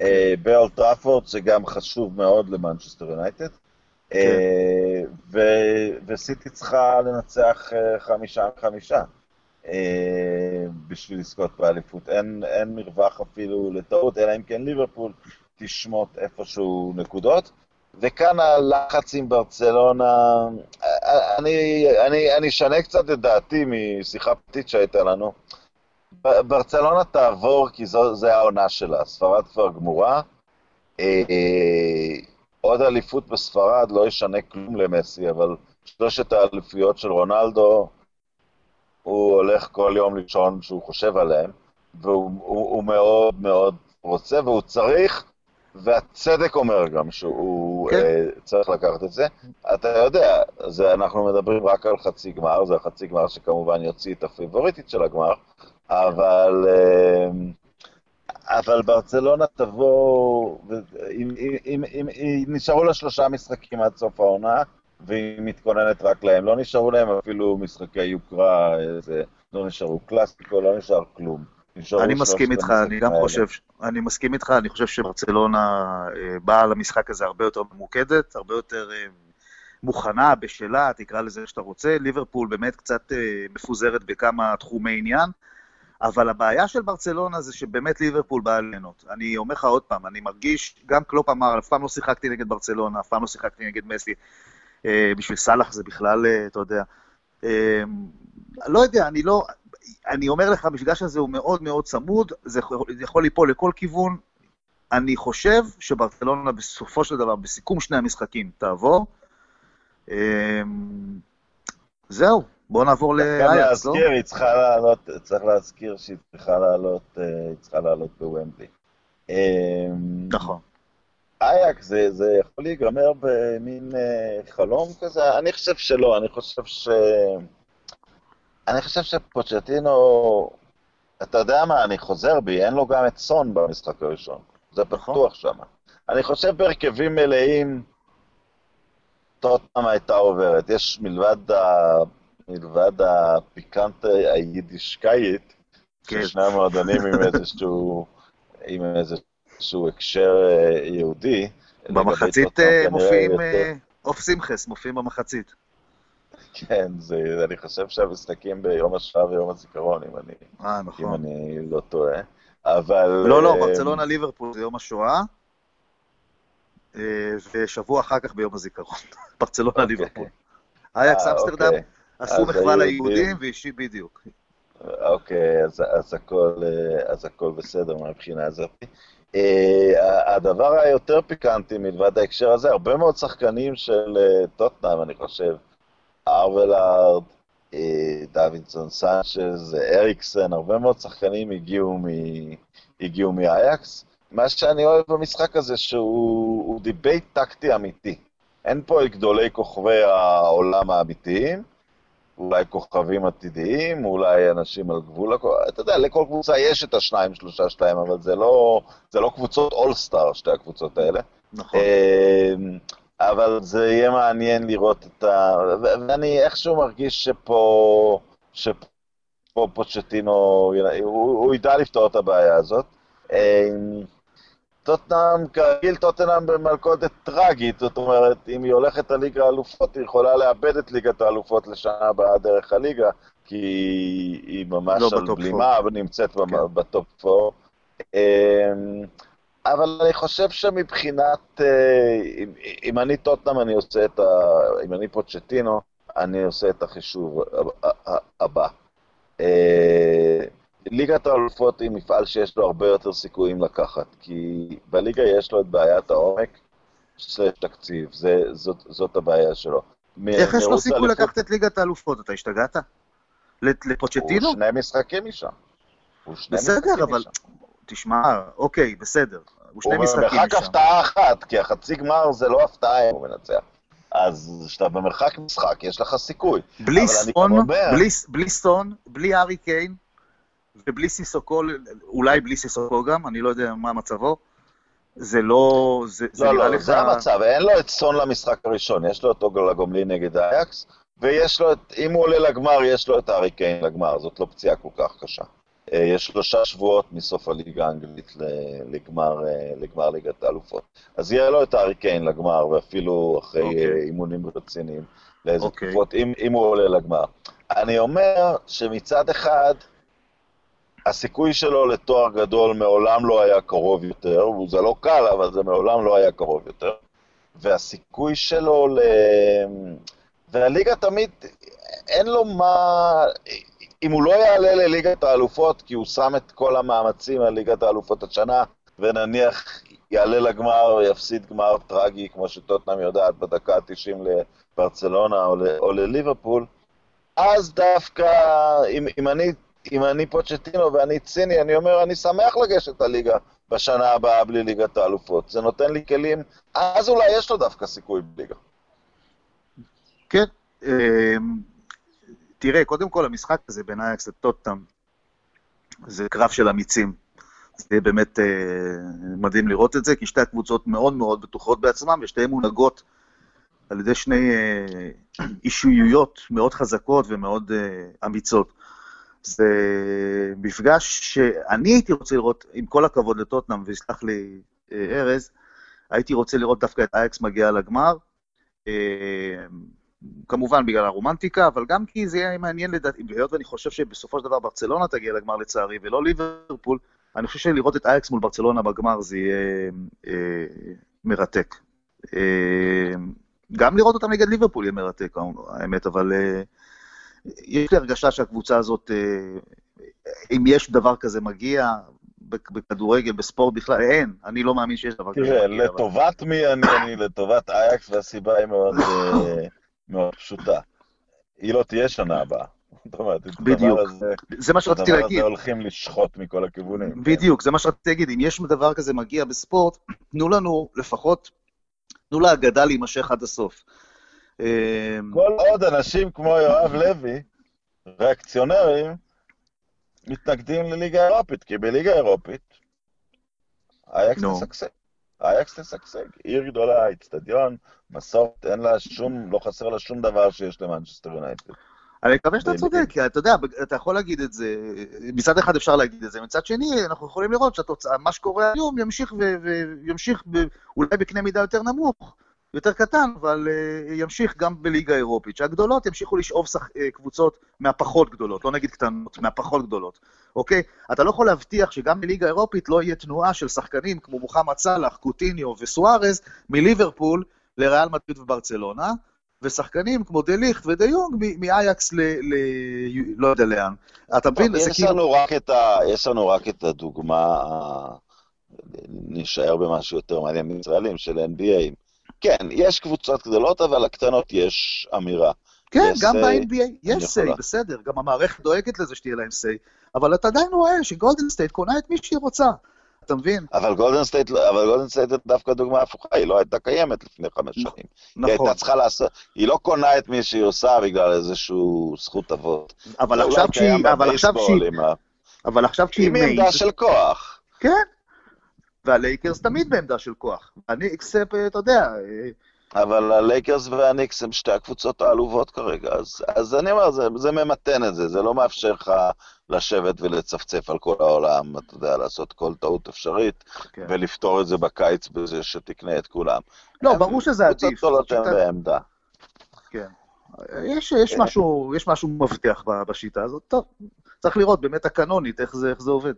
אה, באולד טראפורד, שגם חשוב מאוד למנצ'סטר יונייטד. כן. אה, וסיטי צריכה לנצח אה, חמישה מחמישה בשביל לזכות באליפות. אין, אין מרווח אפילו לטעות, אלא אם כן ליברפול תשמוט איפשהו נקודות. וכאן הלחץ עם ברצלונה, אני, אשנה קצת את דעתי משיחה פרטית שהייתה לנו. ברצלונה תעבור כי זו, זה העונה שלה, ספרד כבר גמורה. עוד אליפות בספרד לא ישנה כלום למסי, אבל שלושת האליפויות של רונלדו, הוא הולך כל יום לישון שהוא חושב עליהם, והוא הוא, הוא מאוד מאוד רוצה, והוא צריך, והצדק אומר גם שהוא כן. uh, צריך לקחת את זה. אתה יודע, זה, אנחנו מדברים רק על חצי גמר, זה החצי גמר שכמובן יוציא את הפיבוריטית של הגמר, אבל, uh, אבל ברצלונה תבוא, אם, אם, אם, אם, נשארו לה שלושה משחקים עד סוף העונה, והיא מתכוננת רק להם. לא נשארו להם אפילו משחקי יוקרה, איזה, לא נשארו קלאסיקו, לא נשאר כלום. אני מסכים איתך, אני גם חושב, אני מסכים איתך, אני חושב שברצלונה אה, באה למשחק הזה הרבה יותר ממוקדת, הרבה יותר אה, מוכנה, בשלה, תקרא לזה איך שאתה רוצה. ליברפול באמת קצת אה, מפוזרת בכמה תחומי עניין, אבל הבעיה של ברצלונה זה שבאמת ליברפול באה ליהנות. אני אומר לך עוד פעם, אני מרגיש, גם קלופ אמר, אף פעם לא שיחקתי נגד ברצלונה, אף פעם לא שיחקתי נגד מסי. בשביל סאלח זה בכלל, אתה יודע. לא יודע, אני לא, אני אומר לך, המפגש הזה הוא מאוד מאוד צמוד, זה יכול ליפול לכל כיוון. אני חושב שברצלונה בסופו של דבר, בסיכום שני המשחקים, תעבור. זהו, בואו נעבור לאייקס, לא? היא צריכה לעלות, צריך להזכיר שהיא צריכה לעלות, אה, היא צריכה לעלות בוומבלי. אמ, נכון. אייקס זה, זה יכול להיגמר במין אה, חלום כזה? אני חושב שלא, אני חושב ש... אני חושב שפוצ'טינו, אתה יודע מה, אני חוזר בי, אין לו גם את סון במשחק הראשון. זה נכון. בטוח שם. אני חושב בהרכבים מלאים, טוטנאם הייתה עוברת. יש מלבד, ה... מלבד הפיקנט היידישקאית, כן. שני המועדונים עם איזשהו, עם איזשהו הקשר אה, יהודי. במחצית אה, מופיעים, אה, אוף סימחס מופיעים במחצית. כן, זה, אני חושב שהמשחקים ביום השואה ויום הזיכרון, אם אני, אה, נכון. אם אני לא טועה. אבל... לא, לא, אה, ברצלונה ליברפול זה יום השואה, אה, ושבוע אחר כך ביום הזיכרון. *laughs* ברצלונה אוקיי. ליברפול. אייקס אה, אמסטרדם אוקיי. עשו מחווה ליהודים ואישי בדיוק. אוקיי, אז, אז, הכל, אז הכל בסדר מהבחינה הזאת. אה, הדבר היותר פיקנטי מלבד ההקשר הזה, הרבה מאוד שחקנים של אה, טוטנאם, אני חושב, אלדרווירלד, אה, דווינסון סנצ'ז, אריקסן, הרבה מאוד שחקנים הגיעו, מ... הגיעו מאייקס. מה שאני אוהב במשחק הזה, שהוא debate טקטי אמיתי. אין פה את גדולי כוכבי העולם האמיתיים, אולי כוכבים עתידיים, אולי אנשים על גבול, אתה יודע, לכל קבוצה יש את השניים, שלושה שלהם, אבל זה לא, זה לא קבוצות אולסטאר, שתי הקבוצות האלה. נכון. אמ, אבל זה יהיה מעניין לראות את ה... ואני איכשהו מרגיש שפה, שפה פוצ'טינו, הוא, הוא ידע לפתור את הבעיה הזאת. טוטנאם, כרגיל טוטנאם במלכודת טראגית, זאת אומרת, אם היא הולכת לליגה האלופות, היא יכולה לאבד את ליגת האלופות לשנה הבאה דרך הליגה, כי היא ממש לא על בלימה ונמצאת כן. בטופ 4. אמ, אבל אני חושב שמבחינת, אה, אם, אם אני טוטנאם, אני עושה את ה... אם אני פוצ'טינו, אני עושה את החישוב הבא. ליגת האלופות היא מפעל שיש לו הרבה יותר סיכויים לקחת, כי בליגה יש לו את בעיית העומק, של תקציב, זה, זאת, זאת הבעיה שלו. איך יש לו סיכוי לקחת את ליגת האלופות? אתה השתגעת? לפוצ'טינו? הוא שני משחקים משם. בסדר, אבל... תשמע, אוקיי, בסדר. הוא שני משחקים משם. הוא במרחק הפתעה אחת, כי החצי גמר זה לא הפתעה אם הוא מנצח. אז כשאתה במרחק משחק, יש לך סיכוי. בלי סון, אומר... בלי, בלי סון, בלי ארי קיין, ובלי סיסוקו, אולי בלי סיסוקו גם, אני לא יודע מה מצבו. זה לא... זה, לא, זה לא, לא, זה המצב, אין לו את סון למשחק הראשון, יש לו אותו לגומלין נגד אייקס, ויש לו את, אם הוא עולה לגמר, יש לו את הארי קיין לגמר, זאת לא פציעה כל כך קשה. אה, יש שלושה שבועות מסוף הליגה האנגלית לגמר, אה, לגמר ליגת האלופות. אז יהיה לו את הארי קיין לגמר, ואפילו אחרי okay. אוקיי. אימונים רציניים לאיזה okay. אוקיי. תקופות, אם, אם הוא עולה לגמר. אני אומר שמצד אחד, הסיכוי שלו לתואר גדול מעולם לא היה קרוב יותר, וזה לא קל, אבל זה מעולם לא היה קרוב יותר. והסיכוי שלו ל... והליגה תמיד, אין לו מה... אם הוא לא יעלה לליגת האלופות, כי הוא שם את כל המאמצים על ליגת האלופות השנה, ונניח יעלה לגמר, יפסיד גמר טרגי, כמו שטוטנאם יודעת, בדקה ה-90 לברצלונה או, ל- או לליברפול, אז דווקא, אם, אם אני אם אני פוצ'טינו ואני ציני, אני אומר, אני שמח לגשת לליגה בשנה הבאה בלי ליגת האלופות. זה נותן לי כלים, אז אולי יש לו דווקא סיכוי בליגה. כן. אמ, תראה, קודם כל, המשחק הזה בין אייקס לטוטאם, זה קרב של אמיצים. זה באמת אה, מדהים לראות את זה, כי שתי הקבוצות מאוד מאוד בטוחות בעצמן, ושתיהן מונהגות על ידי שני אה, אישויות מאוד חזקות ומאוד אה, אמיצות. זה מפגש שאני הייתי רוצה לראות, עם כל הכבוד לטוטנאם, ויסלח לי אה, ארז, הייתי רוצה לראות דווקא את אייקס מגיע לגמר. אה, כמובן בגלל הרומנטיקה, אבל גם כי זה יהיה מעניין לדעתי, היות ואני חושב שבסופו של דבר ברצלונה תגיע לגמר לצערי, ולא ליברפול, אני חושב שלראות את אייקס מול ברצלונה בגמר זה יהיה אה, מרתק. אה, גם לראות אותם נגד ליברפול יהיה מרתק, האמת, אבל אה, יש לי הרגשה שהקבוצה הזאת, אה, אם יש דבר כזה מגיע, בכדורגל, בספורט בכלל, אין, אני לא מאמין שיש דבר כזה. תראה, לטובת מי אני, אני לטובת אייקס, והסיבה היא מאוד, אה, מאוד פשוטה. היא לא תהיה שנה הבאה. *laughs* בדיוק, זה מה שרציתי להגיד. הדבר הזה הולכים לשחוט מכל הכיוונים. כן. בדיוק, זה מה שרציתי להגיד. אם יש דבר כזה מגיע בספורט, תנו לנו לפחות, תנו לאגדה להימשך עד הסוף. אמ, כל עוד אנשים כמו יואב לוי, ריאקציונרים, מתנגדים לליגה אירופית, כי בליגה אירופית, אייקס תשגשג. אייקס תשגשג. עיר גדולה, אצטדיון, מסורת, אין לה שום, לא חסר לה שום דבר שיש למנצ'סטר יונייטד. אני מקווה שאתה צודק, כי אתה יודע, אתה יכול להגיד את זה, מצד אחד אפשר להגיד את זה, מצד שני, אנחנו יכולים לראות שהתוצאה, מה שקורה היום ימשיך וימשיך אולי בקנה מידה יותר נמוך. יותר קטן, אבל uh, ימשיך גם בליגה האירופית, שהגדולות ימשיכו לשאוב שח... uh, קבוצות מהפחות גדולות, לא נגיד קטנות, מהפחות גדולות, אוקיי? אתה לא יכול להבטיח שגם בליגה האירופית לא יהיה תנועה של שחקנים כמו מוחמד סאלח, קוטיניו וסוארז מליברפול לריאל מדריד וברצלונה, ושחקנים כמו דה ליכט ודה יונג מאייקס ל... ל... לא יודע לאן. אתה מבין? יש, כאילו... יש לנו רק את הדוגמה, נשאר במשהו יותר מעניין מישראלים, של NBA. כן, יש קבוצות גדולות, אבל לקטנות יש אמירה. כן, גם אה, ב-NBA יש say, בסדר, גם המערכת דואגת לזה שתהיה להם say, אבל אתה עדיין רואה שגולדן סטייט קונה את מי שהיא רוצה. אתה מבין? אבל גולדן סטייט, אבל גולדן סטייט דווקא דוגמה הפוכה, היא לא הייתה קיימת לפני חמש שנים. נכון. היא הייתה צריכה לעשות, היא לא קונה את מי שהיא עושה בגלל איזשהו זכות אבות. אבל עכשיו שהיא, אבל עכשיו שהיא, אבל עכשיו כשהיא. היא מעמדה של כוח. כן. והלייקרס תמיד בעמדה של כוח. אני, אקספ, אתה יודע... אבל הלייקרס והניקס הם שתי הקבוצות העלובות כרגע, אז, אז אני אומר, זה, זה ממתן את זה, זה לא מאפשר לך לשבת ולצפצף על כל העולם, אתה יודע, לעשות כל טעות אפשרית, כן. ולפתור את זה בקיץ בזה שתקנה את כולם. לא, ברור שזה עדיף. קבוצות גדולות הן בעמדה. כן. יש, יש, כן. משהו, יש משהו מבטיח בשיטה הזאת, טוב, צריך לראות באמת הקנונית, איך זה, איך זה עובד.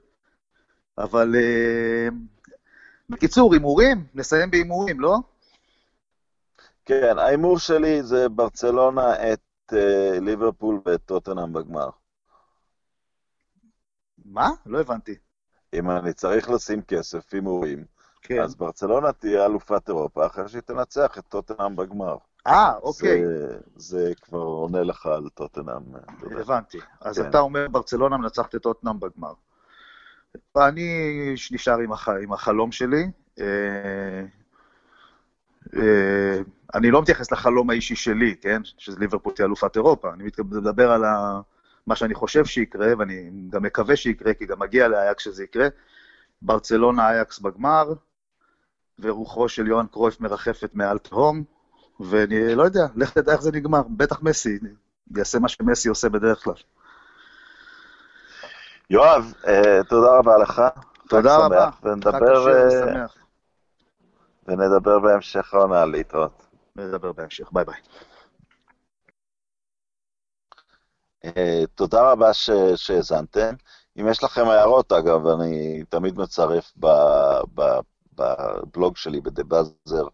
אבל אה, בקיצור, הימורים? נסיים בהימורים, לא? כן, ההימור שלי זה ברצלונה את uh, ליברפול ואת טוטנאם בגמר. מה? לא הבנתי. אם אני צריך לשים כסף, הימורים, כן. אז ברצלונה תהיה אלופת אירופה אחרי שהיא תנצח את טוטנאם בגמר. אה, אוקיי. זה, זה כבר עונה לך על טוטנאם. הבנתי. אז כן. אתה אומר ברצלונה מנצחת את טוטנאם בגמר. אני נשאר עם, הח... עם החלום שלי. אה, אה, אני לא מתייחס לחלום האישי שלי, כן? שזה ליברפול תהיה אלופת אירופה. אני מדבר על ה... מה שאני חושב שיקרה, ואני גם מקווה שיקרה, כי גם מגיע לאייקס שזה יקרה. ברצלונה אייקס בגמר, ורוחו של יוהאן קרויף מרחפת מעל תהום, ואני לא יודע, לך תדע איך זה נגמר. בטח מסי יעשה מה שמסי עושה בדרך כלל. יואב, אה, תודה רבה לך. תודה רבה. ונדבר... אה, ונדבר בהמשך העונה, להתראות. נדבר בהמשך, ביי ביי. Uh, תודה רבה שהאזנתם. אם יש לכם הערות, אגב, אני תמיד מצרף בבלוג שלי, ב"דה באזר",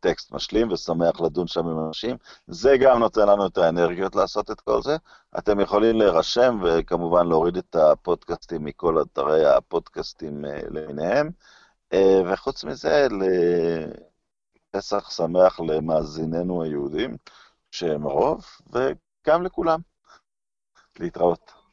טקסט משלים ושמח לדון שם עם אנשים. זה גם נותן לנו את האנרגיות לעשות את כל זה. אתם יכולים להירשם וכמובן להוריד את הפודקאסטים מכל אתרי הפודקאסטים uh, למיניהם. אה, וחוץ מזה, לפסח שמח למאזיננו היהודים, שהם רוב, וגם לכולם. להתראות.